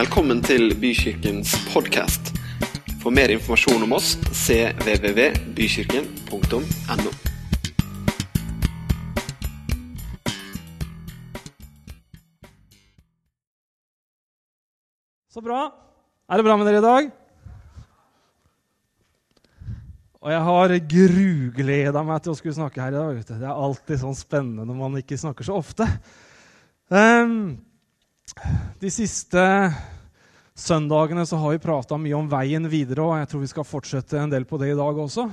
Velkommen til Bykirkens podkast. For mer informasjon om oss cvvvbykirken.no. Så bra. Er det bra med dere i dag? Og jeg har grugleda meg til å skulle snakke her i dag. Det er alltid sånn spennende når man ikke snakker så ofte. Um, de siste søndagene så har vi prata mye om veien videre, og jeg tror vi skal fortsette en del på det i dag også.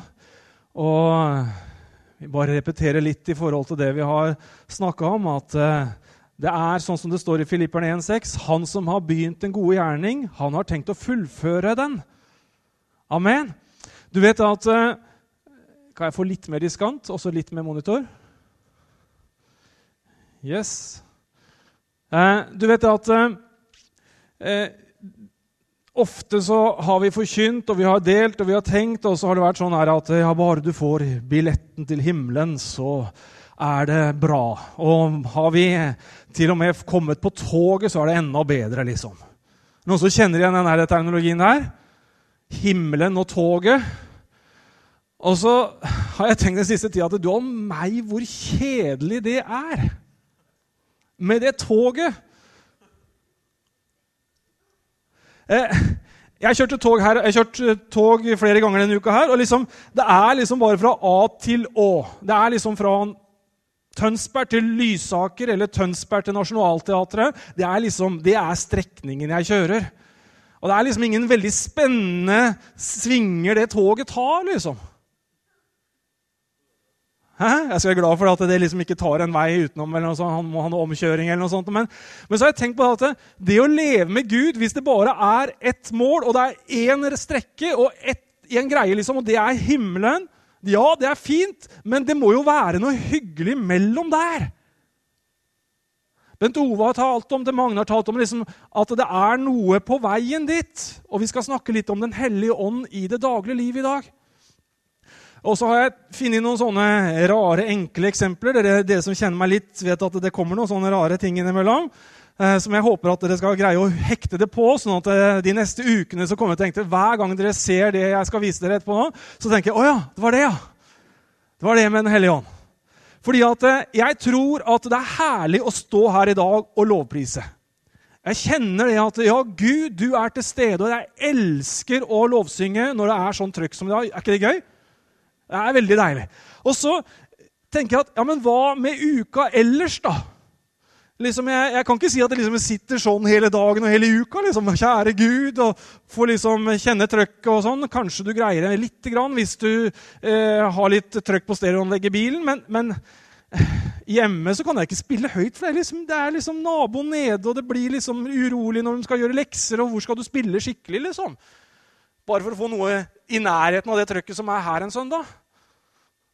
Og vi bare repeterer litt i forhold til det vi har snakka om, at eh, det er sånn som det står i Filipperne 1,6.: Han som har begynt en gode gjerning, han har tenkt å fullføre den. Amen. Du vet at eh, Kan jeg få litt mer diskant? Også litt mer monitor? Yes. Eh, du vet at Ofte så har vi forkynt, og vi har delt og vi har tenkt, og så har det vært sånn her at ja, bare du får billetten til himmelen, så er det bra. Og har vi til og med kommet på toget, så er det enda bedre, liksom. Noen som kjenner igjen denne terminologien her? Himmelen og toget. Og så har jeg tenkt den siste tida at du og meg, hvor kjedelig det er med det toget. Eh, jeg kjørte tog her, jeg kjørte tog flere ganger denne uka. her, og liksom, Det er liksom bare fra A til Å. Det er liksom fra Tønsberg til Lysaker eller Tønsberg til Nationaltheatret. Det er liksom, det er strekningen jeg kjører. Og det er liksom ingen veldig spennende svinger det toget tar, liksom. Hæ? Jeg skal være glad for at det liksom ikke tar en vei utenom. eller noe sånt. Han må ha noe omkjøring eller noe sånt. Men, men, så har jeg tenkt på at det å leve med Gud, hvis det bare er ett mål, og det er én strekke og én greie, liksom, og det er himmelen Ja, det er fint, men det må jo være noe hyggelig mellom der. Bent Ove har talt om det, Magne har talt om liksom, at det er noe på veien dit. Og vi skal snakke litt om Den hellige ånd i det daglige livet i dag. Og så har jeg funnet noen sånne rare, enkle eksempler. Dere, dere, som kjenner meg litt, vet at det kommer noen sånne rare ting innimellom. Eh, som jeg håper at dere skal greie å hekte det på, sånn at eh, de neste ukene så kommer jeg til å tenke hver gang dere ser det jeg skal vise dere etterpå, nå, så tenker jeg å ja, det var det, ja. Det var det med Den hellige ånd. Fordi at eh, jeg tror at det er herlig å stå her i dag og lovprise. Jeg kjenner det at ja, Gud, du er til stede, og jeg elsker å lovsynge når det er sånn trøkk som i dag. Er ikke det gøy? Det er veldig deilig. Og så tenker jeg at ja, men hva med uka ellers, da? Liksom, jeg, jeg, kan ikke si at jeg liksom sitter sånn hele dagen og hele uka. Liksom, Kjære Gud, og får liksom kjenne trøkket og sånn. Kanskje du greier det lite grann hvis du eh, har litt trøkk på stereoanlegget i bilen. Men, men eh, hjemme så kan jeg ikke spille høyt, for det er liksom, det er liksom naboen nede, og det blir liksom urolig når de skal gjøre lekser, og hvor skal du spille skikkelig, liksom? Bare for å få noe i nærheten av det trøkket som er her en søndag.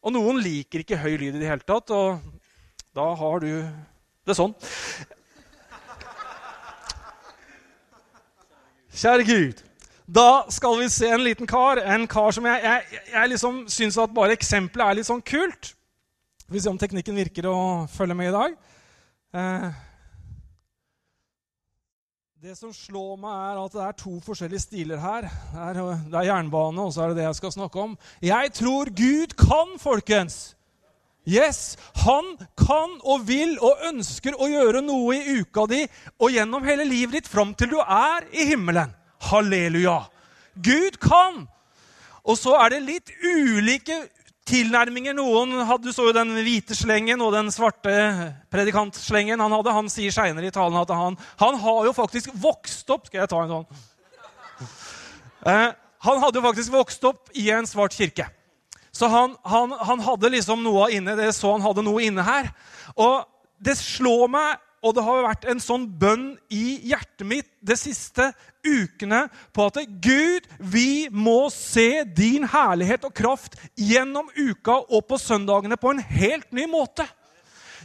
Og noen liker ikke høy lyd i det hele tatt, og da har du det sånn. Kjære Gud. Da skal vi se en liten kar. En kar som jeg, jeg, jeg liksom syns at bare eksempelet er litt sånn kult. Vi får se om teknikken virker å følge med i dag. Eh, det som slår meg, er at det er to forskjellige stiler her. Det er, er, jernbane, og så er det det jeg skal snakke om. Jeg tror Gud kan, folkens! Yes, Han kan og vil og ønsker å gjøre noe i uka di og gjennom hele livet ditt fram til du er i himmelen. Halleluja! Gud kan! Og så er det litt ulike tilnærminger. Noen hadde, Du så jo den hvite slengen og den svarte predikantslengen han hadde. Han sier seinere i talen at han, han, har jo faktisk vokst opp Skal jeg ta en sånn? Eh, han hadde jo faktisk vokst opp i en svart kirke. Så han, han, han hadde liksom noe inne. Det så han hadde noe inne her. Og det slår meg og det har vært en sånn bønn i hjertet mitt de siste ukene på at Gud, vi må se din herlighet og kraft gjennom uka og på søndagene på en helt ny måte.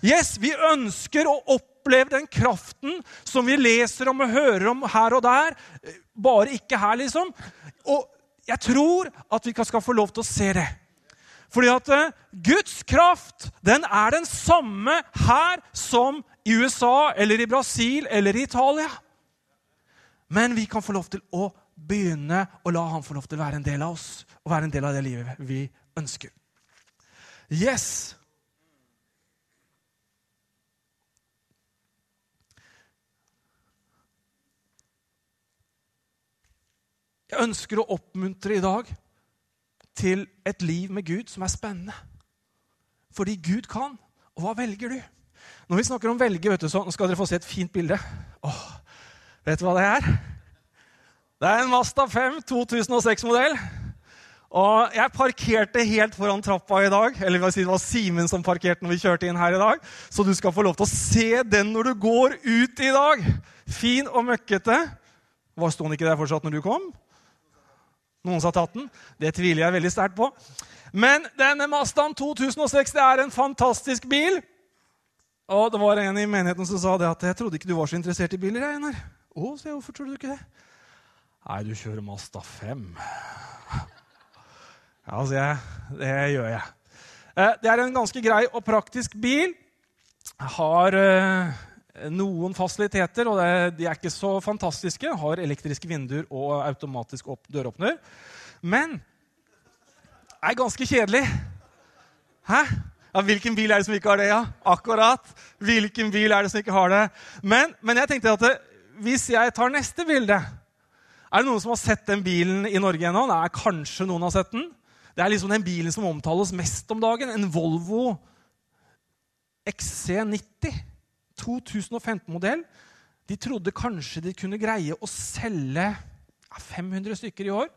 Yes, Vi ønsker å oppleve den kraften som vi leser om og hører om her og der. Bare ikke her, liksom. Og jeg tror at vi skal få lov til å se det. Fordi at eh, Guds kraft den er den samme her som i USA eller i Brasil eller i Italia. Men vi kan få lov til å begynne å la han få lov til å være en del av oss og være en del av det livet vi ønsker. Yes! Jeg ønsker å oppmuntre i dag til et liv med Gud som er spennende. Fordi Gud kan. Og hva velger du? Når vi snakker om velge, vet du, så skal dere få se et fint bilde. Åh, vet du hva det er? Det er en Mazda 5 2006-modell. Og jeg parkerte helt foran trappa i dag. Eller det var Simen som parkerte når vi kjørte inn her i dag. Så du skal få lov til å se den når du går ut i dag. Fin og møkkete. Var Sto den ikke der fortsatt når du kom? Noen har tatt den? Det tviler jeg veldig sterkt på. Men denne Mazdaen 2006 det er en fantastisk bil. Og det var en i menigheten som sa det at 'jeg trodde ikke du var så interessert i biler'. jeg, Einar. Å, jeg, hvorfor tror du ikke det? Nei, du kjører Mazda 5. Ja, sier jeg, det gjør jeg. Eh, det er en ganske grei og praktisk bil. Har eh, noen fasiliteter, og de er ikke så fantastiske. Har elektriske vinduer og automatisk døråpner. Men er ganske kjedelig. Hæ? Ja, Hvilken bil er det som ikke har det? ja? Akkurat. Hvilken bil er det som ikke har det? Men, men jeg tenkte at det, hvis jeg tar neste bilde Er det noen som har sett den bilen i Norge ennå? Nei, kanskje noen har sett den. Det er liksom den bilen som omtales mest om dagen. En Volvo XC90. 2015-modell. De trodde kanskje de kunne greie å selge 500 stykker i år.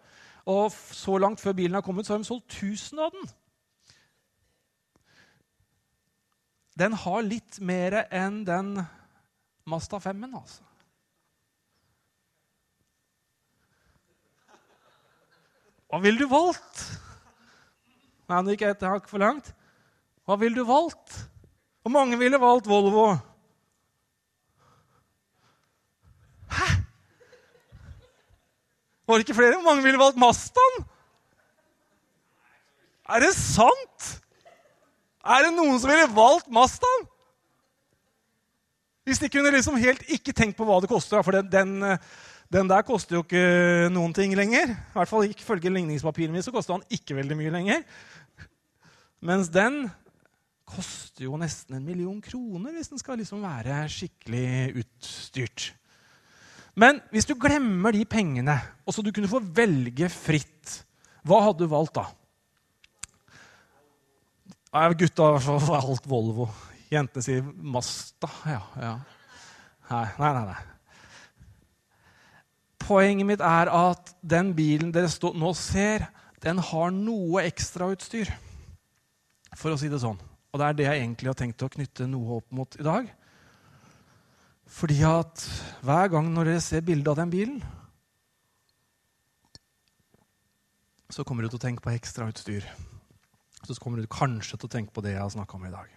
Og så langt før bilen har kommet, så har de solgt 1000 av den. Den har litt mer enn den Masta 5-en, altså. Hva ville du valgt? Nei, det gikk et hakk for langt. Hva ville du valgt? Hvor mange ville valgt Volvo? Hæ? Var det ikke flere? Hvor mange ville valgt Mastaen? Er det sant? Er det noen som ville valgt Mazdaen? Hvis de kunne liksom helt ikke tenkt på hva det koster. For den, den, den, der koster jo ikke noen ting lenger. I hvert fall Ifølge ligningspapirene mine så koster den ikke veldig mye lenger. Mens den koster jo nesten en million kroner hvis den skal liksom være skikkelig utstyrt. Men hvis du glemmer de pengene, og så du kunne få velge fritt, hva hadde du valgt da? Nei, Gutta har valgt Volvo. Jentene sier Masta. Ja, ja. Nei, nei, nei. Poenget mitt er at den bilen dere nå ser, den har noe ekstrautstyr. For å si det sånn. Og det er det jeg egentlig har tenkt å knytte noe opp mot i dag. Fordi at hver gang når dere ser bilde av den bilen, så kommer du til å tenke på ekstrautstyr. Så kommer du kanskje til å tenke på det jeg har snakka om i dag.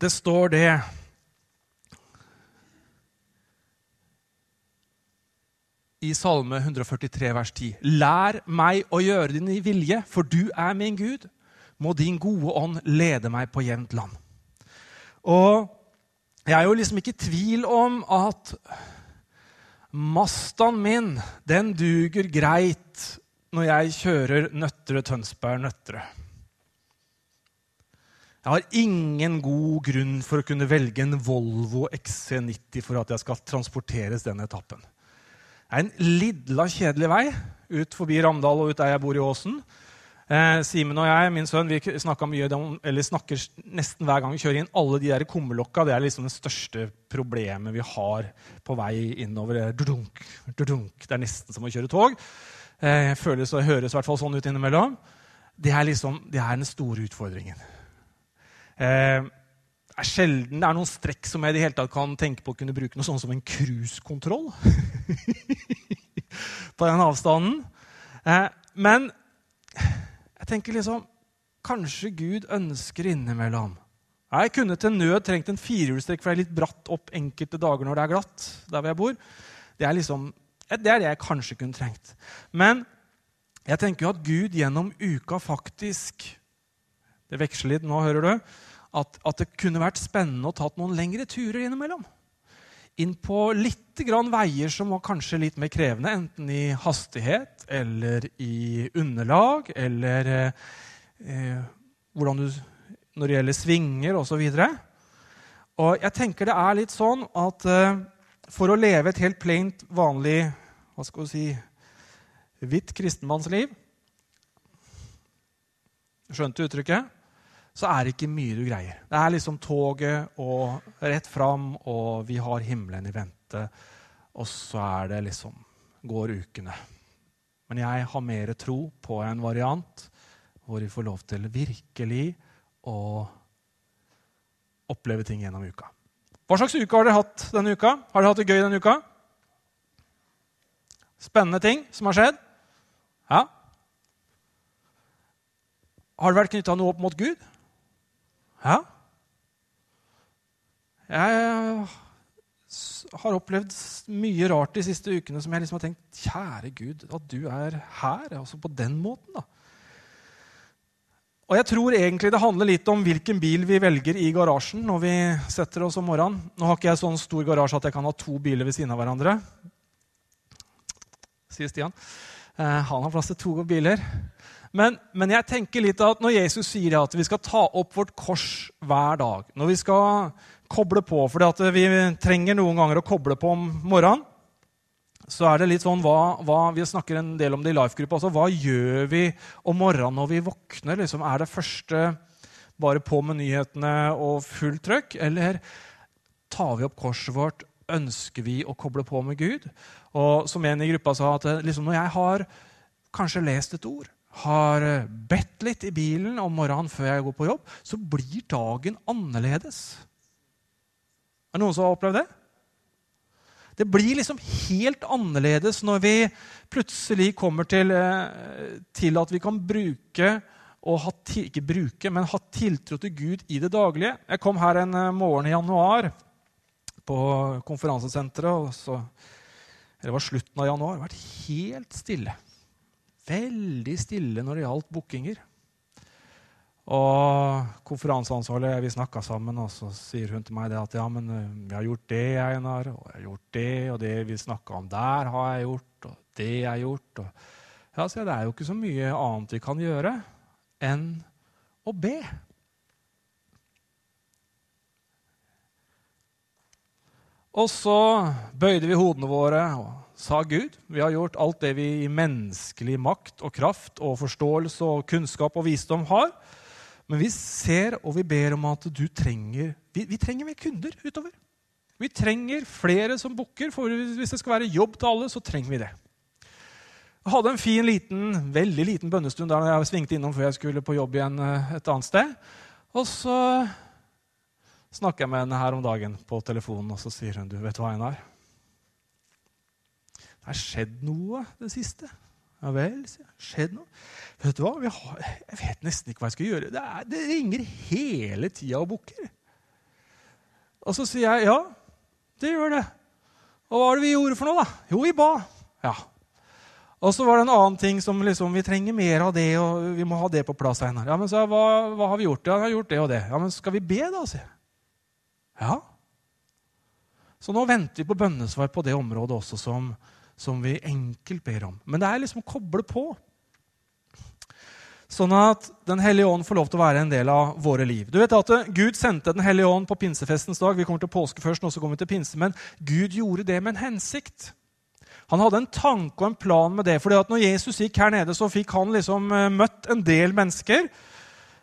Det står det i Salme 143, vers 10.: Lær meg å gjøre din vilje, for du er min Gud. Må din gode ånd lede meg på jevnt land. Og jeg er jo liksom ikke i tvil om at Mastaen min, den duger greit når jeg kjører Nøtterøy-Tønsberg-Nøtterøy. Jeg har ingen god grunn for å kunne velge en Volvo XC90 for at jeg skal transporteres den etappen. Det er en lidla kjedelig vei ut forbi Ramdal og ut der jeg bor i Åsen. Eh, Simen og jeg, min sønn, vi mye eller snakker nesten hver gang vi kjører inn. Alle de der kummerlokka det er liksom det største problemet vi har på vei innover. Dudunk, dudunk. Det er nesten som å kjøre tog. Eh, føles og høres i hvert fall sånn ut innimellom. Det er, liksom, det er den store utfordringen. Eh, det er sjelden det er noen strekk som jeg i det hele tatt kan tenke på å kunne bruke noe sånn som en cruisekontroll. på den avstanden. Eh, men jeg tenker liksom Kanskje Gud ønsker innimellom Jeg kunne til nød trengt en firehjulstrekk, for det er litt bratt opp enkelte dager når det er glatt. der hvor jeg bor. Det er, liksom, det er det jeg kanskje kunne trengt. Men jeg tenker jo at Gud gjennom uka faktisk Det veksler litt nå, hører du. At, at det kunne vært spennende å tatt noen lengre turer innimellom. inn på litt grann veier som var kanskje litt mer krevende, enten i hastighet eller i underlag, eller eh, hvordan du Når det gjelder svinger osv. Og, så og jeg tenker det er litt sånn at eh, for å leve et helt plaint, vanlig hva skal vi si, hvitt kristenmannsliv Skjønte uttrykket? Så er det ikke mye du greier. Det er liksom toget og rett fram, og vi har himmelen i vente. Og så er det liksom går ukene. Men jeg har mer tro på en variant hvor vi får lov til virkelig å oppleve ting gjennom uka. Hva slags uke har dere hatt denne uka? Har dere hatt det gøy denne uka? Spennende ting som har skjedd? Ja. Har det vært knytta noe opp mot Gud? Ja. Jeg har opplevd mye rart de siste ukene som jeg liksom har tenkt Kjære Gud, at du er her. Altså på den måten, da. Og jeg tror egentlig det handler litt om hvilken bil vi velger i garasjen når vi setter oss om morgenen. Nå har ikke jeg sånn stor garasje at jeg kan ha to biler ved siden av hverandre. Sier Stian. Eh, han har plass til to biler. Men, men, jeg tenker litt at når Jesus sier at vi skal ta opp vårt kors hver dag, når vi skal koble på For vi trenger noen ganger å koble på om morgenen. Så er det litt sånn, hva, hva, Vi snakker en del om det i Life-gruppa også. Hva gjør vi om morgenen når vi våkner? Liksom, er det første bare på med nyhetene og fullt trøkk? Eller tar vi opp korset vårt? Ønsker vi å koble på med Gud? Og som en i gruppa sa, at liksom, når jeg har kanskje lest et ord har eh, bedt litt i bilen om morgenen før jeg går på jobb, så blir dagen annerledes. Er det noen som har opplevd det? Det blir liksom helt annerledes når vi plutselig kommer til, eh, til at vi kan bruke og ha, ikke bruke, men ha tiltro til Gud i det daglige. Jeg kom her en eh, morgen i januar på konferansesenteret. så, Det var slutten av januar. Det har vært helt stille veldig stille når det gjaldt bookinger. Og konferanseansvarlig vi snakka sammen, og så sier hun til meg at ja, men eh, vi har gjort det, Einar, og jeg har gjort det, og det vi snakka om der, har jeg gjort, og det jeg har gjort. Og, ja, så det er jo ikke så mye annet vi kan gjøre enn å be. Og så bøyde vi hodene våre og sa Gud. Vi har gjort alt det vi i menneskelig makt og kraft og forståelse og kunnskap og visdom har. Men vi ser og vi ber om at du trenger Vi, vi trenger mer kunder utover. Vi trenger flere som booker, for hvis det skal være jobb til alle, så trenger vi det. Jeg hadde en fin, liten, veldig liten bønnestund der jeg svingte innom før jeg skulle på jobb igjen eh, et annet sted. Og så snakker jeg med henne her om dagen på telefonen, og så sier hun du, vet du hva, Einar? Det har skjedd noe det siste. Ja vel, sier jeg. Skjedd noe? Vet du hva? Jeg vet nesten ikke hva jeg skal gjøre. Det, er, det ringer hele tida og bukker. Og så sier jeg ja, det gjør det. Og hva var det vi gjorde for noe, da? Jo, vi ba. Ja. Og så var det en annen ting som liksom, vi trenger mer av det, og vi må ha det på plass. Einar. Ja, men så, hva, hva, har vi gjort? Ja, vi har gjort det og det. Ja, men skal vi be, da? sier jeg. Ja. Så nå venter vi på bønnesvar på det området også som, som vi enkelt ber om. Men det er liksom å koble på. Sånn at Den hellige ånd får lov til å være en del av våre liv. Du vet at Gud sendte Den hellige ånd på pinsefestens dag. Vi kommer til påske først, og så kommer vi til pinse, Men Gud gjorde det med en hensikt. Han hadde en tanke og en plan med det. fordi at når Jesus gikk her nede, så fikk han liksom eh, møtt en del mennesker.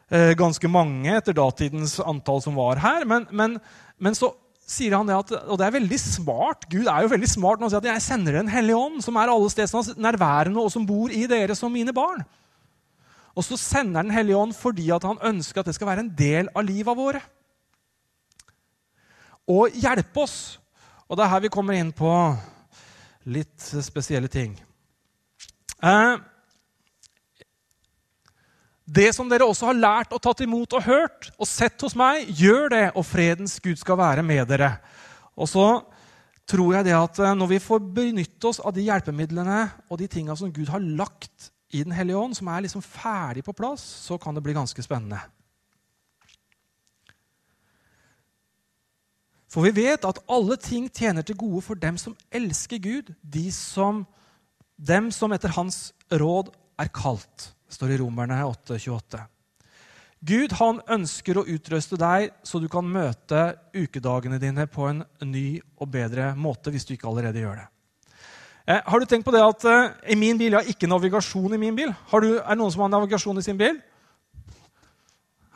Eh, ganske mange etter datidens antall som var her. Men, men, men så sier han det at, og det er veldig smart, Gud er jo veldig smart når han sier at jeg sender Den hellige ånd, som er alle steder nærværende, og som bor i dere som mine barn. Og så sender Den hellige ånd fordi at han ønsker at det skal være en del av livet våre. Og hjelpe oss. Og det er her vi kommer inn på litt spesielle ting. Eh, det som dere også har lært og tatt imot og hørt og sett hos meg, gjør det, og fredens Gud skal være med dere. Og så tror jeg det at eh, når vi får benytte oss av de hjelpemidlene og de tinga som Gud har lagt i Den hellige ånd, som er liksom ferdig på plass, så kan det bli ganske spennende. For vi vet at alle ting tjener til gode for dem som elsker Gud, de som, dem som etter hans råd er kalt. Det står i Romerne 8,28. Gud han ønsker å utruste deg så du kan møte ukedagene dine på en ny og bedre måte hvis du ikke allerede gjør det. Eh, har du tenkt på det at eh, i min bil, Jeg har ikke navigasjon i min bil. Du, er det noen som har navigasjon i sin bil?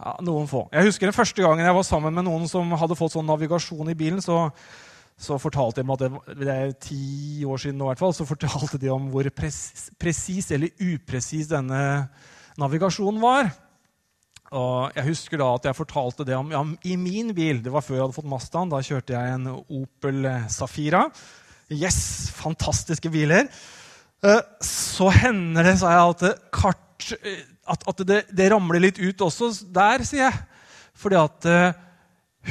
Ja, Noen få. Jeg husker den første gangen jeg var sammen med noen som hadde fått sånn navigasjon i bilen. så, så fortalte de om at det, det, er ti år siden nå, hvert fall, så fortalte de om hvor presis, presis eller upresis denne navigasjonen var. Og jeg husker da at jeg fortalte det om ja, i min bil. Det var før jeg hadde fått Mazdaen. Da kjørte jeg en Opel Safira. Yes, fantastiske biler. Eh, så hender det, sa jeg, at kart eh, at, at det, det, ramler litt ut også der, sier jeg. Fordi at uh,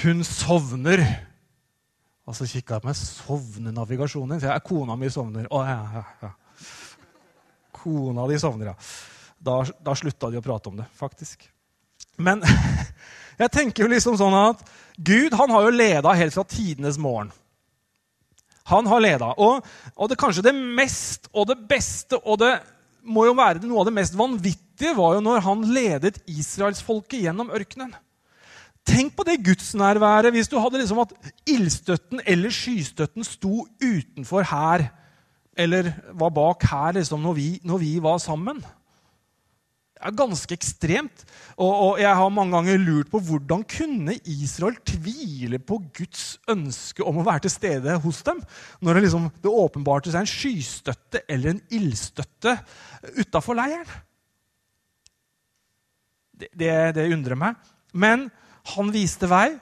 hun sovner. Og så kikka jeg på meg. Sovnenavigasjonen? Så jeg, kona mi sovner. Å, ja, ja, ja. Kona di sovner, ja. Da, da slutta de å prate om det, faktisk. Men jeg tenker jo liksom sånn at Gud han har jo leda helt fra tidenes morgen. Han har leda. Og, og det kanskje det mest og det beste og det må jo være noe av det mest vanvittige var jo når han ledet israelsfolket gjennom ørkenen. Tenk på det gudsnærværet hvis du hadde liksom at ildstøtten eller skystøtten sto utenfor her, eller var bak her liksom, når, vi, når vi var sammen Det er ganske ekstremt. Og, og, jeg har mange ganger lurt på hvordan kunne Israel tvile på Guds ønske om å være til stede hos dem, når det, liksom, det åpenbarte seg en skystøtte eller en ildstøtte utafor leiren. Det, det, det undrer meg. Men han viste vei.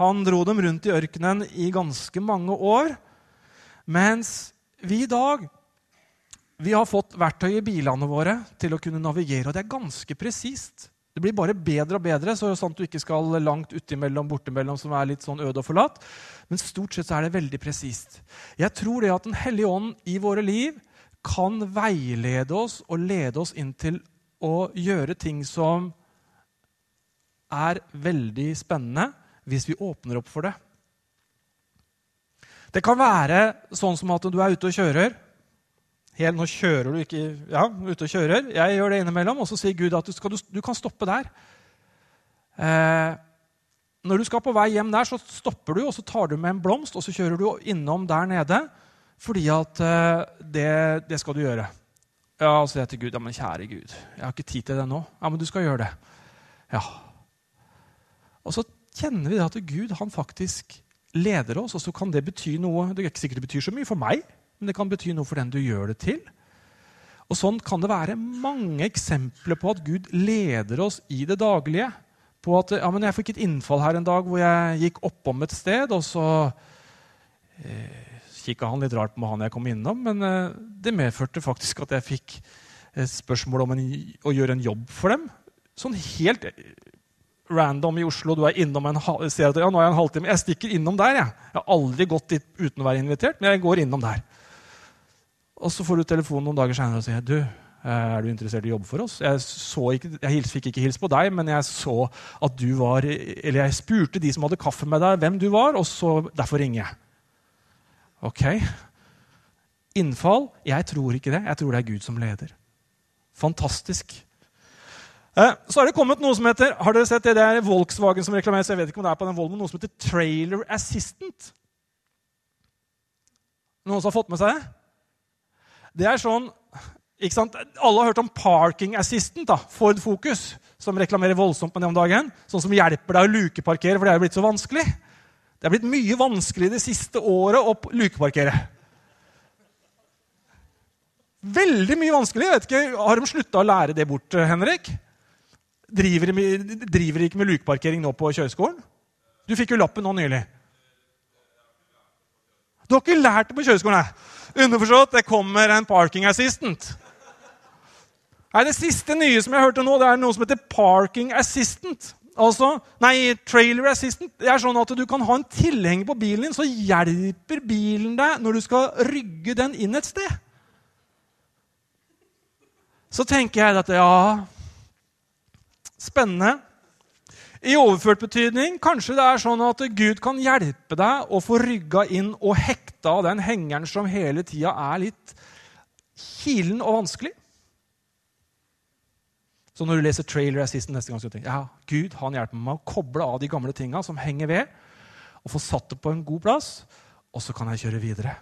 Han dro dem rundt i ørkenen i ganske mange år. Mens vi i dag vi har fått verktøy i bilene våre til å kunne navigere, og det er ganske presist. Det blir bare bedre og bedre, så at du ikke skal langt utimellom, bortimellom, som er litt sånn øde og forlatt. Men stort sett så er det veldig presist. Jeg tror det at Den hellige ånd i våre liv kan veilede oss og lede oss inn til å gjøre ting som er veldig spennende, hvis vi åpner opp for det. Det kan være sånn som at du er ute og kjører. Helt, nå kjører du ikke ja, ute og kjører. Jeg gjør det innimellom. Og så sier Gud at du, skal, du, du kan stoppe der. Eh, når du skal på vei hjem der, så stopper du og så tar du med en blomst og så kjører du innom der nede. Fordi at eh, det, det, skal du gjøre. Ja, og Så sier jeg til Gud ja, men kjære Gud, jeg har ikke tid til det nå. Ja, men du skal gjøre det. Ja. Og så kjenner vi at Gud han faktisk leder oss, og så kan det bety noe. Det er ikke sikkert det betyr så mye for meg, men det kan bety noe for den du gjør det til. Og Sånn kan det være mange eksempler på at Gud leder oss i det daglige. På at ja, men 'Jeg fikk et innfall her en dag hvor jeg gikk oppom et sted', og så eh, kikka han litt rart på han jeg kom innom, men eh, det medførte faktisk at jeg fikk eh, spørsmål om en, å gjøre en jobb for dem. Sånn helt random i Oslo. Du er innom en, ser at, ja, nå er jeg en halvtime. Jeg stikker innom der. Jeg, jeg har aldri gått dit uten å være invitert, men jeg går innom der. Og så får du telefon noen dager seinere og sier du, er du interessert i å jobbe for oss. Jeg, ikke, jeg fikk ikke hilse på deg, men jeg så at du var Eller jeg spurte de som hadde kaffe med deg, hvem du var, og så derfor ringer jeg. Ok. Innfall? Jeg tror ikke det. Jeg tror det er Gud som leder. Fantastisk. Eh, så har det kommet noe som heter har dere sett det, det er Volkswagen som reklamerer, så jeg vet ikke om det er på den volden, noe som heter Trailer Assistant. Noen som har fått med seg det? Det er sånn ikke sant? Alle har hørt om Parking Assistant, da, Ford Focus, som reklamerer voldsomt med det om dagen. Sånn som hjelper deg å lukeparkere, for det er blitt så vanskelig. Det er blitt mye vanskeligere det siste året å lukeparkere. Veldig mye vanskelig. Jeg vet ikke, Har de slutta å lære det bort, Henrik? Driver driver ikke med lukeparkering nå på kjøreskolen? Du fikk jo lappen nå nylig. Du har ikke lært det på kjøreskolen? Underforstått, det kommer en parking assistant. Nei, Det siste nye som jeg hørte nå, det er noe som heter parking assistant. Altså, nei, trailer assistant. Det er sånn at Du kan ha en tilhenger på bilen din, så hjelper bilen deg når du skal rygge den inn et sted. Så tenker jeg at ja Spennende. I overført betydning kanskje det er sånn at Gud kan hjelpe deg å få rygga inn og hekta av den hengeren som hele tida er litt kilen og vanskelig. Så når du leser Trailer Assistant neste gang, så tenker ja, Gud han hjelper meg å koble av de gamle tinga som henger ved, og få satt det på en god plass, og så kan jeg kjøre videre.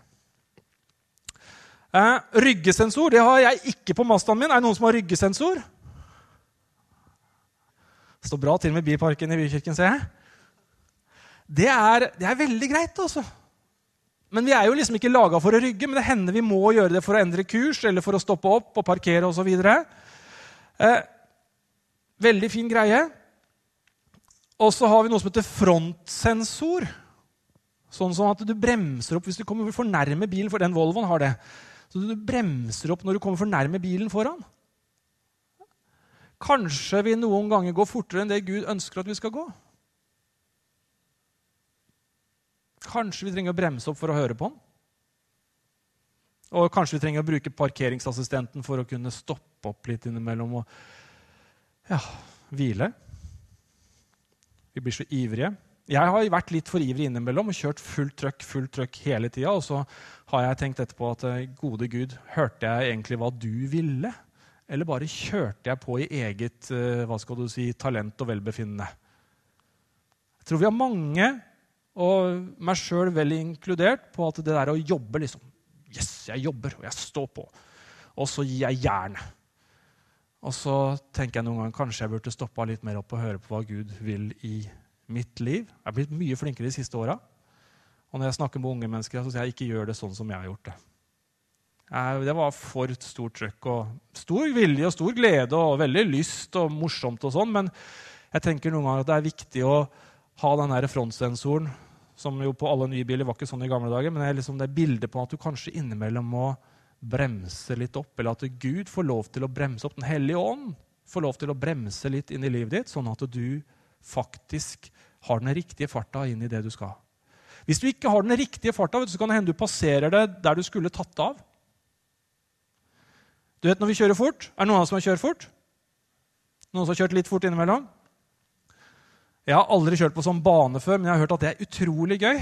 Eh, ryggesensor det har jeg ikke på Mazdaen min. Er det noen som har ryggesensor? Det står bra til med bilparken i Bykirken, ser jeg. Det er, det er veldig greit, altså. Men vi er jo liksom ikke laga for å rygge, men det hender vi må gjøre det for å endre kurs eller for å stoppe opp og parkere osv. Eh, veldig fin greie. Og så har vi noe som heter frontsensor. Sånn som at du bremser opp hvis du kommer for nærme bilen, for den Volvoen har det. Så du bremser opp når du kommer for nærme bilen foran. Kanskje vi noen ganger går fortere enn det Gud ønsker at vi skal gå. Kanskje vi trenger å bremse opp for å høre på ham? Og kanskje vi trenger å bruke parkeringsassistenten for å kunne stoppe opp litt innimellom og ja, hvile. Vi blir så ivrige. Jeg har vært litt for ivrig innimellom og kjørt fullt trøkk fullt trøkk hele tida. Og så har jeg tenkt etterpå at gode Gud, hørte jeg egentlig hva du ville? Eller bare kjørte jeg på i eget eh, hva skal du si, talent og velbefinnende? Jeg tror vi har mange, og meg sjøl vel inkludert, på at det der å jobbe liksom, Yes, jeg jobber, og jeg står på. Og så gir jeg jernet. Og så tenker jeg noen ganger kanskje jeg burde stoppa litt mer opp og høre på hva Gud vil i mitt liv. Jeg er blitt mye flinkere de siste åra. Og når jeg snakker med unge mennesker, så sier jeg ikke gjør det sånn som jeg har gjort det. Det var for stort trøkk og stor vilje og stor glede og veldig lyst og morsomt. og sånn, Men jeg tenker noen ganger at det er viktig å ha den der frontsensoren, som jo på alle nye biler var ikke sånn i gamle dager, men det er liksom det bildet på at du kanskje innimellom må bremse litt opp, eller at Gud får lov til å bremse opp. Den hellige ånd får lov til å bremse litt inn i livet ditt, sånn at du faktisk har den riktige farta inn i det du skal. Hvis du ikke har den riktige farta, så kan det hende du passerer det der du skulle tatt av. Du vet når vi kjører fort? Er det noen av oss som har kjørt fort? Noen som har kjørt litt fort innimellom? Jeg har aldri kjørt på sånn bane før, men jeg har hørt at det er utrolig gøy.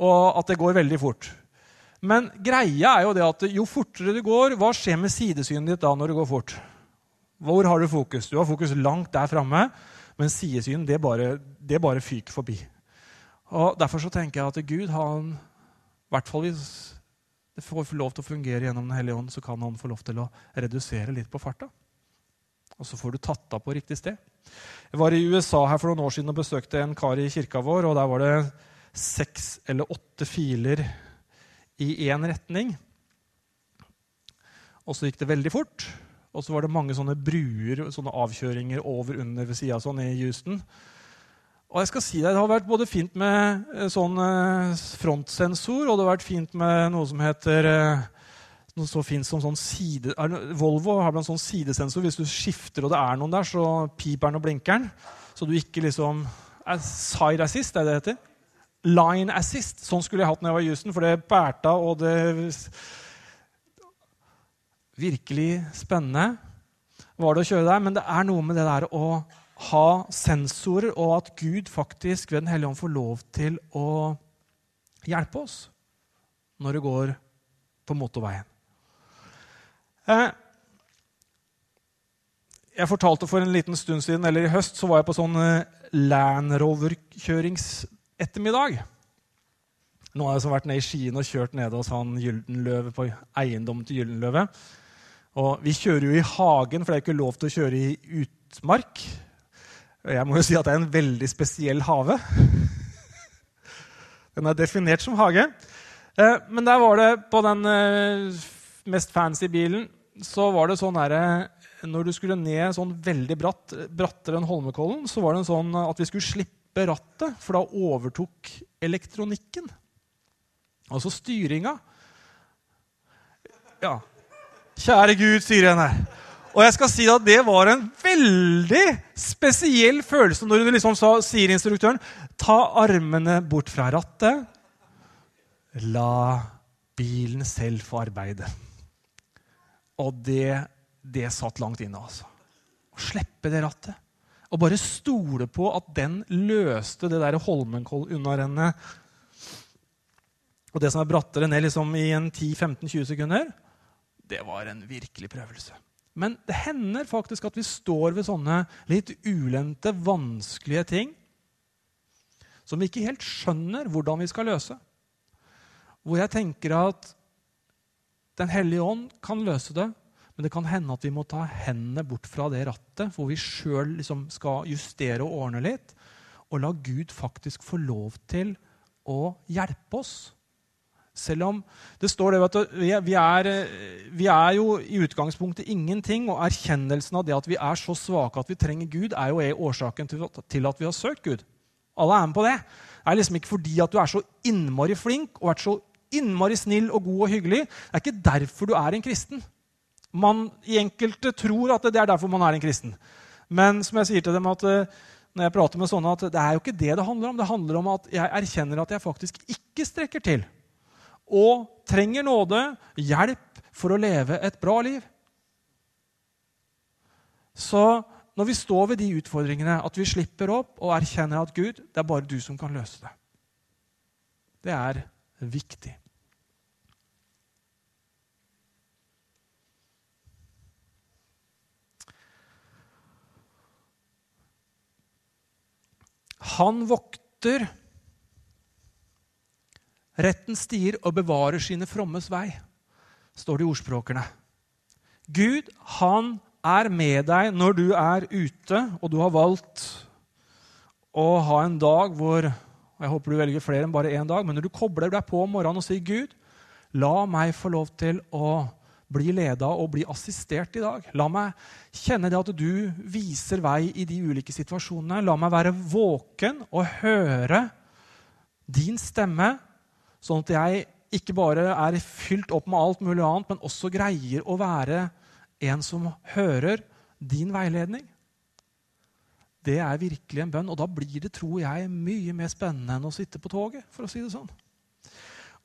Og at det går veldig fort. Men greia er jo det at jo fortere du går, hva skjer med sidesynet ditt da når du går fort? Hvor har du fokus? Du har fokus langt der framme, men sidesyn det bare, det bare fyker forbi. Og Derfor så tenker jeg at Gud, han, i hvert fall hvis det får lov til å fungere gjennom Den hellige ånd, så kan han få lov til å redusere litt på farta. Og så får du tatt av på riktig sted. Jeg var i USA her for noen år siden og besøkte en kar i kirka vår. og Der var det seks eller åtte filer i én retning. Og så gikk det veldig fort. Og så var det mange sånne bruer, sånne avkjøringer over under ved sida sånn i Houston. Og jeg skal si deg, Det har vært både fint med eh, sånn eh, frontsensor, og det har vært fint med noe som heter eh, noe så fint som sånn side, Volvo har blant sånn sidesensor. Hvis du skifter og det er noen der, så piper den og blinker den. Så du ikke liksom Side assist, er det det heter? Line assist. Sånn skulle jeg hatt når jeg var i Houston, for det bærte og det Virkelig spennende var det å kjøre der, men det er noe med det der å ha sensorer, og at Gud faktisk ved Den hellige ånd får lov til å hjelpe oss når det går på motorveien. Eh, jeg fortalte for en liten stund siden, eller i høst så var jeg på sånn eh, Land Rover-kjøringsettermiddag. Nå har jeg vært nede i Skien og kjørt nede hos han Gyldenløve på eiendommen til Gyldenløve. Og vi kjører jo i hagen, for det er ikke lov til å kjøre i utmark. Jeg må jo si at det er en veldig spesiell hage. Den er definert som hage. Eh, men der var det på den eh, mest fancy bilen så var det sånn her, Når du skulle ned sånn veldig bratt, brattere enn Holmenkollen, så var det sånn at vi skulle slippe rattet, for da overtok elektronikken. Altså styringa. Ja. Kjære Gud, sier en her. Og jeg skal si at det var en veldig spesiell følelse når du liksom sa, sier instruktøren ta armene bort fra rattet. La bilen selv få arbeide. Og det, det satt langt inne, altså. Å slippe det rattet. Og bare stole på at den løste det der Holmenkoll-unnarennet og det som er brattere ned liksom i en 10-15-20 sekunder, det var en virkelig prøvelse. Men det hender faktisk at vi står ved sånne litt ulendte, vanskelige ting som vi ikke helt skjønner hvordan vi skal løse. Hvor jeg tenker at Den hellige ånd kan løse det, men det kan hende at vi må ta hendene bort fra det rattet, hvor vi sjøl liksom skal justere og ordne litt, og la Gud faktisk få lov til å hjelpe oss selv om det står det, du, vi er, vi er, jo i utgangspunktet ingenting, og erkjennelsen av det at vi er så svake at vi trenger Gud, er jo årsaken til at vi har søkt Gud. Alle er med på det. Det er liksom ikke fordi at du er så innmari flink og vært så innmari snill og god og hyggelig. Det er ikke derfor du er en kristen. Man i enkelte tror at det er derfor man er en kristen. Men som jeg sier til dem at eh, når jeg prater med sånne, at det er jo ikke det det handler om. Det handler om at jeg erkjenner at jeg faktisk ikke strekker til og trenger nåde, hjelp for å leve et bra liv. Så når vi står ved de utfordringene, at vi slipper opp og erkjenner at Gud, det er bare du som kan løse det. Det er viktig. Han vokter Retten stier og bevarer sine frommes vei, står det i ordspråkene. Gud, han er med deg når du er ute, og du har valgt å ha en dag hvor og Jeg håper du velger flere enn bare én dag, men når du kobler deg på om morgenen og sier, 'Gud, la meg få lov til å bli leda og bli assistert i dag.' La meg kjenne det at du viser vei i de ulike situasjonene. La meg være våken og høre din stemme Sånn at jeg ikke bare er fylt opp med alt mulig annet, men også greier å være en som hører din veiledning. Det er virkelig en bønn, og da blir det tror jeg, mye mer spennende enn å sitte på toget. for å si Det sånn.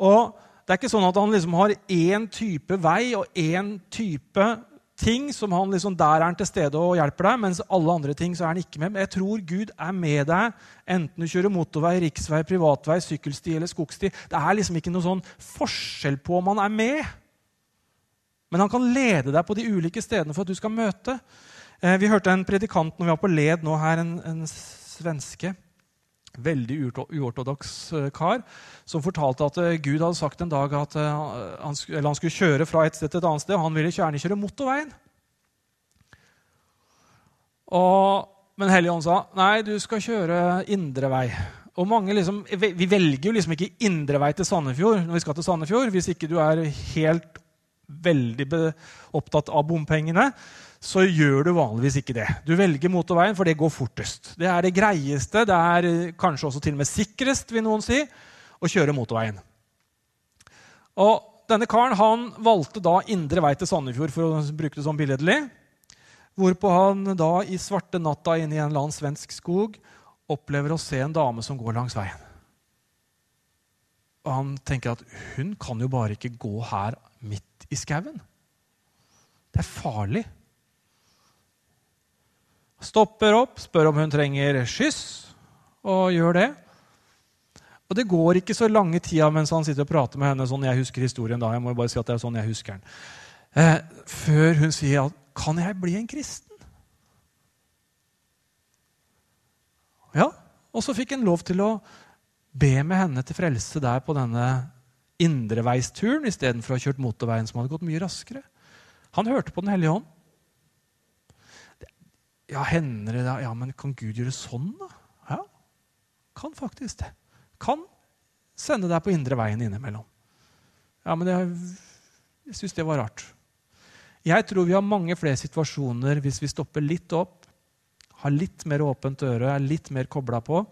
Og det er ikke sånn at han liksom har én type vei og én type ting som han liksom, Der er han til stede og hjelper deg, mens alle andre ting så er han ikke med. Men jeg tror Gud er med deg enten du kjører motorvei, riksvei, privatvei, sykkelsti eller skogsti. Det er liksom ikke noe sånn forskjell på om han er med. Men han kan lede deg på de ulike stedene for at du skal møte. Eh, vi hørte en predikant når vi var på led nå her, en, en svenske. Veldig uortodoks eh, kar som fortalte at eh, Gud hadde sagt en dag at eh, han, han skulle kjøre fra et sted til et annet sted, og han ville gjerne kjøre motorveien. Og, men Helligånd sa nei, du skal kjøre indre vei. Og mange liksom, Vi velger jo liksom ikke indre vei til Sandefjord når vi skal til Sandefjord, hvis ikke du er helt veldig opptatt av bompengene så gjør du vanligvis ikke det. Du velger motorveien, for det går fortest. Det er det greieste, det er kanskje også til og med sikrest, vil noen si å kjøre motorveien. Og denne karen han valgte da indre vei til Sandefjord, for å bruke det som billedlig. Hvorpå han da i svarte natta inne i en eller annen svensk skog opplever å se en dame som går langs veien. Og han tenker at hun kan jo bare ikke gå her midt i skauen. Det er farlig. Stopper opp, spør om hun trenger skyss, og gjør det. Og det går ikke så lange tida mens han sitter og prater med henne, sånn jeg husker historien da, jeg må jo bare si at det er sånn jeg husker den, eh, før hun sier at 'Kan jeg bli en kristen?' Ja, og så fikk han lov til å be med henne til frelse der på denne indreveisturen istedenfor å ha kjørt motorveien, som hadde gått mye raskere. Han hørte på Den hellige ånd. Ja, hender det? Ja, men kan Gud gjøre sånn, da? Ja, kan faktisk det kan sende deg på indre veien innimellom. Ja, men det, jeg syns det var rart. Jeg tror vi har mange flere situasjoner hvis vi stopper litt opp, har litt mer åpent øre, er litt mer kobla på,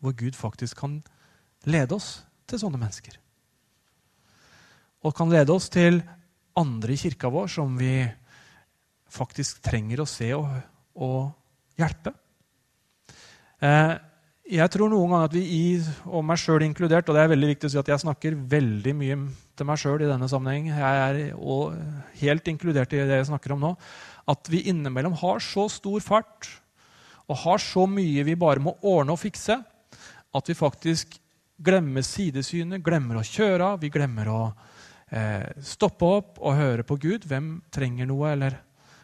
hvor Gud faktisk kan lede oss til sånne mennesker. Og kan lede oss til andre i kirka vår som vi faktisk trenger å se og, og hjelpe. Eh, jeg tror noen ganger at vi og meg sjøl inkludert, og det er veldig viktig å si at jeg snakker veldig mye til meg sjøl i denne sammenheng, jeg er helt inkludert i det jeg snakker om nå, at vi innimellom har så stor fart og har så mye vi bare må ordne og fikse, at vi faktisk glemmer sidesynet, glemmer å kjøre av, vi glemmer å eh, stoppe opp og høre på Gud. Hvem trenger noe? Eller?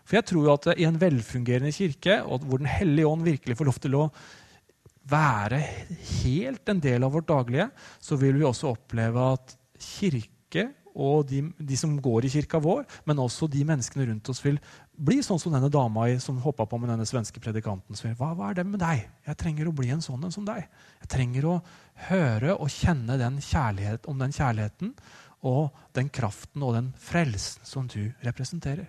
For jeg tror jo at i en velfungerende kirke, hvor Den hellige ånd virkelig får lov til å være helt en del av vårt daglige, så vil vi også oppleve at kirke og de, de, som går i kirka vår, men også de menneskene rundt oss, vil bli sånn som denne dama som hoppa på med denne svenske predikanten. Hva, hva, er det med deg? Jeg trenger å bli en sånn en som deg. Jeg trenger å høre og kjenne den om den kjærligheten og den kraften og den frelsen som du representerer.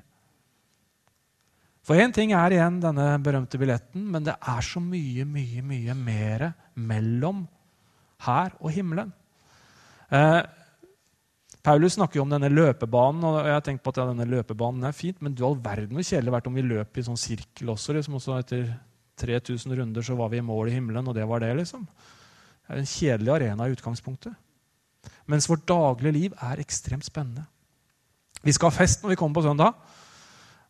For én ting er igjen denne berømte billetten, men det er så mye, mye, mye mer mellom her og himmelen. Eh, Paulus snakker jo om denne løpebanen. og jeg har tenkt på at ja, denne løpebanen er fint, Men du all verden hvor kjedelig vært om vi løp i sånn sirkel også. liksom, også Etter 3000 runder så var vi i mål i himmelen, og det var det. liksom. Det er en kjedelig arena i utgangspunktet. Mens vårt daglige liv er ekstremt spennende. Vi skal ha fest når vi kommer på søndag.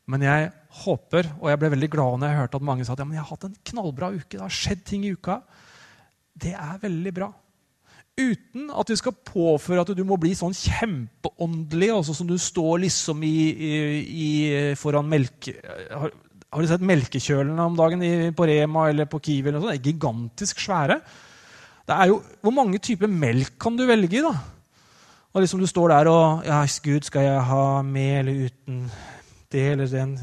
Men jeg håper, og jeg ble veldig glad når jeg hørte at mange sa at ja, jeg har hatt en knallbra uke. Det har skjedd ting i uka. Det er veldig bra. Uten at vi skal påføre at du må bli sånn kjempeåndelig, altså som du står liksom i, i, foran melke... Har, har, du sett melkekjølene om dagen på Rema eller på Kiwi? Eller sånt? Det er gigantisk svære. Det er jo, Hvor mange typer melk kan du velge i? da? Og liksom Du står der og ja, Gud, skal jeg ha med eller uten det eller den?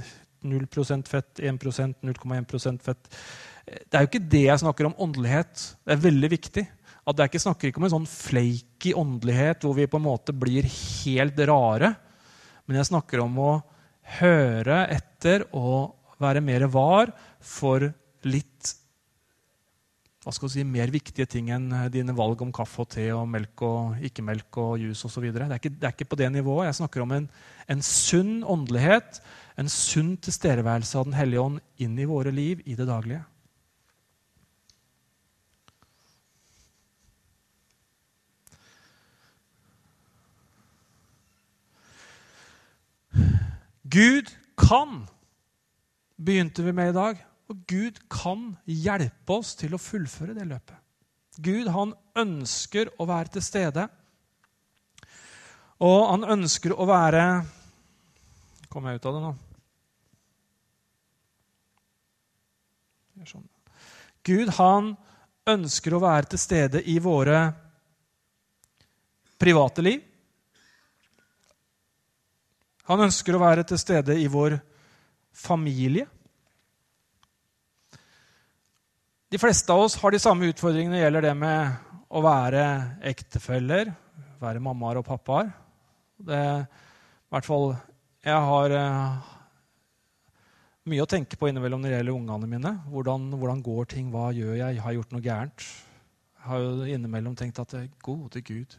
0% fett, 1% 0,1% fett. Det er jo ikke det jeg snakker om åndelighet. Det er veldig viktig at jeg ikke snakker ikke om en sånn flaky åndelighet hvor vi på en måte blir helt rare. Men jeg snakker om å høre etter og være mer var for litt hva skal si, mer viktige ting enn dine valg om kaffe og te og melk og ikke-melk og juice osv. Det, er det er ikke på det nivået. Jeg snakker om en, en sunn åndelighet, en sunn tilstedeværelse av Den hellige ånd inn i våre liv i det daglige. Gud kan, begynte vi med i dag. Og Gud kan hjelpe oss til å fullføre det løpet. Gud han ønsker å være til stede. Og han ønsker å være Kommer jeg ut av det nå? Sånn. Gud han ønsker å være til stede i våre private liv. Han ønsker å være til stede i vår familie. De fleste av oss har de samme utfordringene når det gjelder det med å være ektefeller, være mammaer og pappaer. Det, I hvert fall Jeg har uh, mye å tenke på innimellom når det gjelder ungene mine. Hvordan, hvordan, går ting? Hva gjør jeg? Har jeg gjort noe gærent? Jeg har jo innimellom tenkt at gode Gud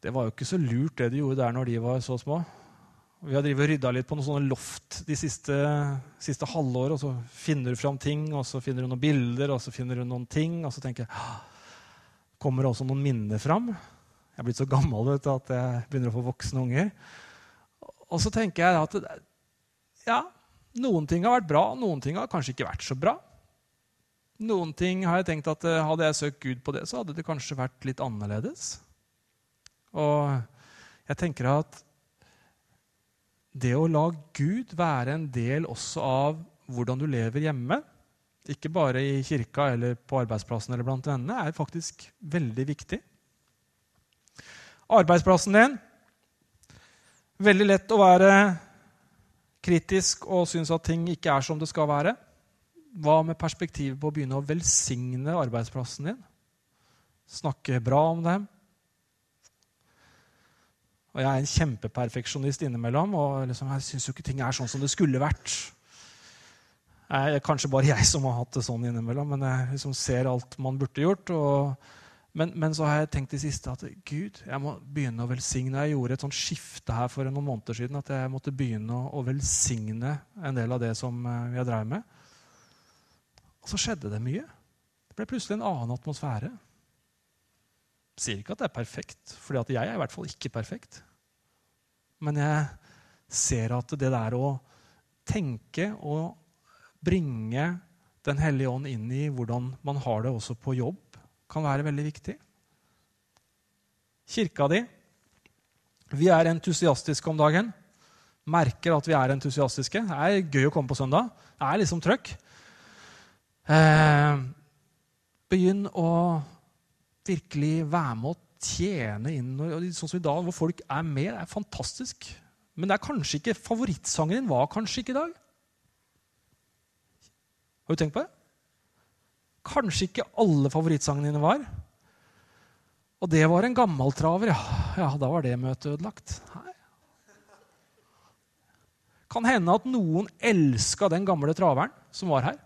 Det var jo ikke så lurt, det de gjorde der når de var så små. Vi har rydda litt på noen sånne loft de siste, siste halvåret. Og så finner du fram ting, og så finner du noen bilder, og så finner du noen ting. Og så tenker jeg Kommer det også noen minner fram? Jeg er blitt så gammel vet at jeg begynner å få voksne unger. Og så tenker jeg at ja, noen ting har vært bra, noen ting har kanskje ikke vært så bra. Noen ting har jeg tenkt at eh, Hadde jeg søkt Gud på det, så hadde det kanskje vært litt annerledes. Og jeg tenker at det å la Gud være en del også av hvordan du lever hjemme, ikke bare i kirka eller på arbeidsplassen eller blant vennene, er faktisk veldig viktig. Arbeidsplassen din Veldig lett å være kritisk og synes at ting ikke er som det skal være. Hva med perspektivet på å begynne å velsigne arbeidsplassen din? Snakke bra om dem, og jeg er en kjempeperfeksjonist innimellom. og liksom, Jeg syns jo ikke ting er sånn som det skulle vært. Det er kanskje bare jeg som har hatt det sånn innimellom, men jeg liksom ser alt man burde gjort. Og, men, men, så har jeg tenkt i siste at Gud, jeg må begynne å velsigne. Jeg gjorde et sånt skifte her for noen måneder siden at jeg måtte begynne å, å velsigne en del av det som jeg eh, drev med. Og så skjedde det mye. Det ble plutselig en annen atmosfære. Sier ikke at det er perfekt, for jeg er i hvert fall ikke perfekt. Men jeg ser at det der å tenke og bringe Den hellige ånd inn i hvordan man har det også på jobb, kan være veldig viktig. Kirka di Vi er entusiastiske om dagen. Merker at vi er entusiastiske. Det er gøy å komme på søndag. Det er liksom trøkk. Eh, begynn å virkelig være med å tjene inn. Sånn som i dag, hvor folk er med. Det er fantastisk. Men det er kanskje ikke favorittsangen din var kanskje ikke i dag. Har du tenkt på det? Kanskje ikke alle favorittsangene dine var. Og det var en gammeltraver, ja. ja. Da var det møtet ødelagt. Nei. Kan hende at noen elska den gamle traveren som var her,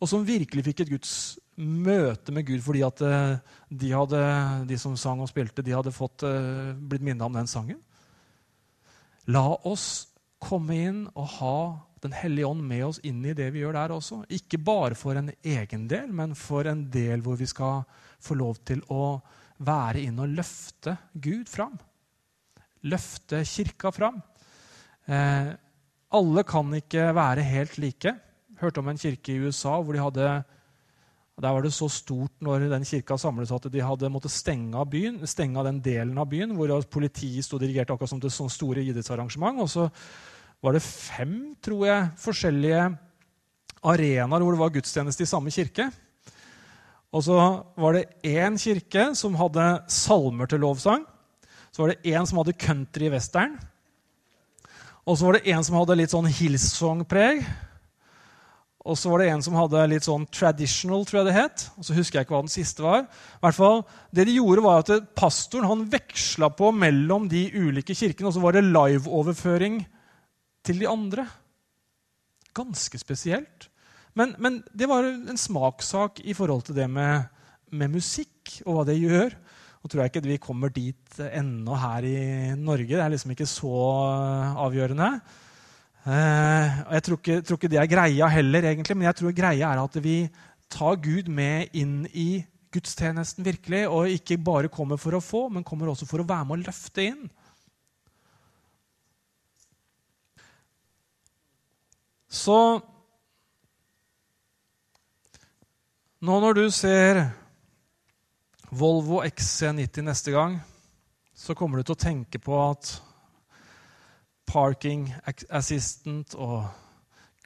og som virkelig fikk et Guds møte med Gud fordi at eh, de, hadde, de som sang og spilte, de hadde fått, eh, blitt minna om den sangen. La oss komme inn og ha Den hellige ånd med oss inn i det vi gjør der også. Ikke bare for en egen del, men for en del hvor vi skal få lov til å være inn og løfte Gud fram. Løfte kirka fram. Eh, alle kan ikke være helt like. Hørte om en kirke i USA hvor de hadde der var det så stort når den kirka samlet at de hadde måttet stenge av byen, stenge av den delen av byen hvor politiet sto dirigert akkurat som til sånne store idrettsarrangement. Og så var det fem tror jeg, forskjellige arenaer hvor det var gudstjeneste i samme kirke. Og så var det én kirke som hadde salmer til lovsang. Så var det én som hadde country western. Og så var det en som hadde litt sånn Hillsong-preg. Og så var det en som hadde litt sånn traditional, tror jeg det het. Og så husker jeg ikke hva den siste var. I hvert fall, det de gjorde var at Pastoren han veksla på mellom de ulike kirkene, og så var det liveoverføring til de andre. Ganske spesielt. Men, men, det var en smakssak i forhold til det med, med musikk og hva det gjør. Nå tror jeg ikke vi kommer dit ennå her i Norge. Det er liksom ikke så avgjørende. Eh, og Jeg tror ikke, tror ikke, det er greia heller, egentlig, men jeg tror greia er at vi tar Gud med inn i gudstjenesten virkelig, og ikke bare kommer for å få, men kommer også for å være med og løfte inn. Så nå når du ser Volvo XC90 neste gang, så kommer du til å tenke på at parking assistant og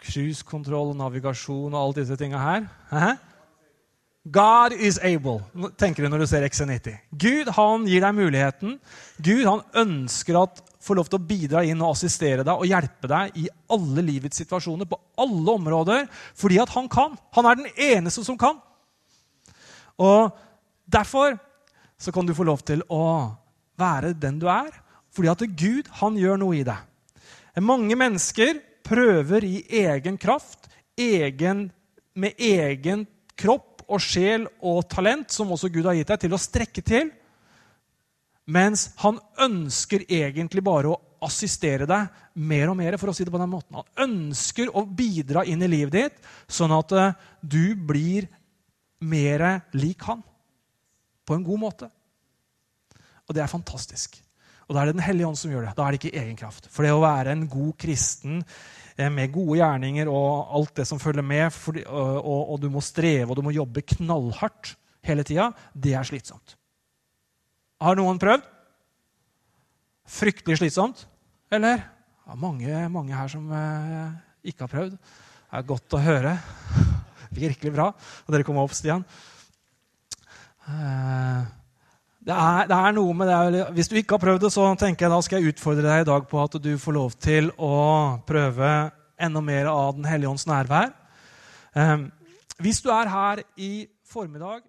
cruisekontroll og navigasjon og alle disse tinga her. Hæ? God is able, tenker du når du ser XC90. Gud han gir deg muligheten. Gud han ønsker å få lov til å bidra inn og assistere deg og hjelpe deg i alle livets situasjoner, på alle områder, fordi at han kan. Han er den eneste som kan. Og Derfor så kan du få lov til å være den du er, fordi at Gud han gjør noe i deg. Mange mennesker prøver i egen kraft, egen, med egen kropp og sjel og talent, som også Gud har gitt deg, til å strekke til. Mens han ønsker egentlig bare å assistere deg mer og mer. for å si det på den måten. Han ønsker å bidra inn i livet ditt, sånn at eh, du blir mer lik han. På en god måte. Og det er fantastisk. Og da er det Den hellige ånd som gjør det. Da er det ikke egen kraft. For det å være en god kristen eh, med gode gjerninger og alt det som følger med, for, og, og, du må streve og du må jobbe knallhardt hele tida, det er slitsomt. Har noen prøvd? Fryktelig slitsomt? Eller? Ja, mange, mange her som eh, ikke har prøvd. Det er godt å høre. Virkelig bra. Og dere kom opp, Stian. Eh, det er, det er, noe med det. Hvis du ikke har prøvd det, så tenker jeg da skal jeg utfordre deg i dag på at du får lov til å prøve enda mer av Den hellige ånds nærvær. Um, hvis du er her i formiddag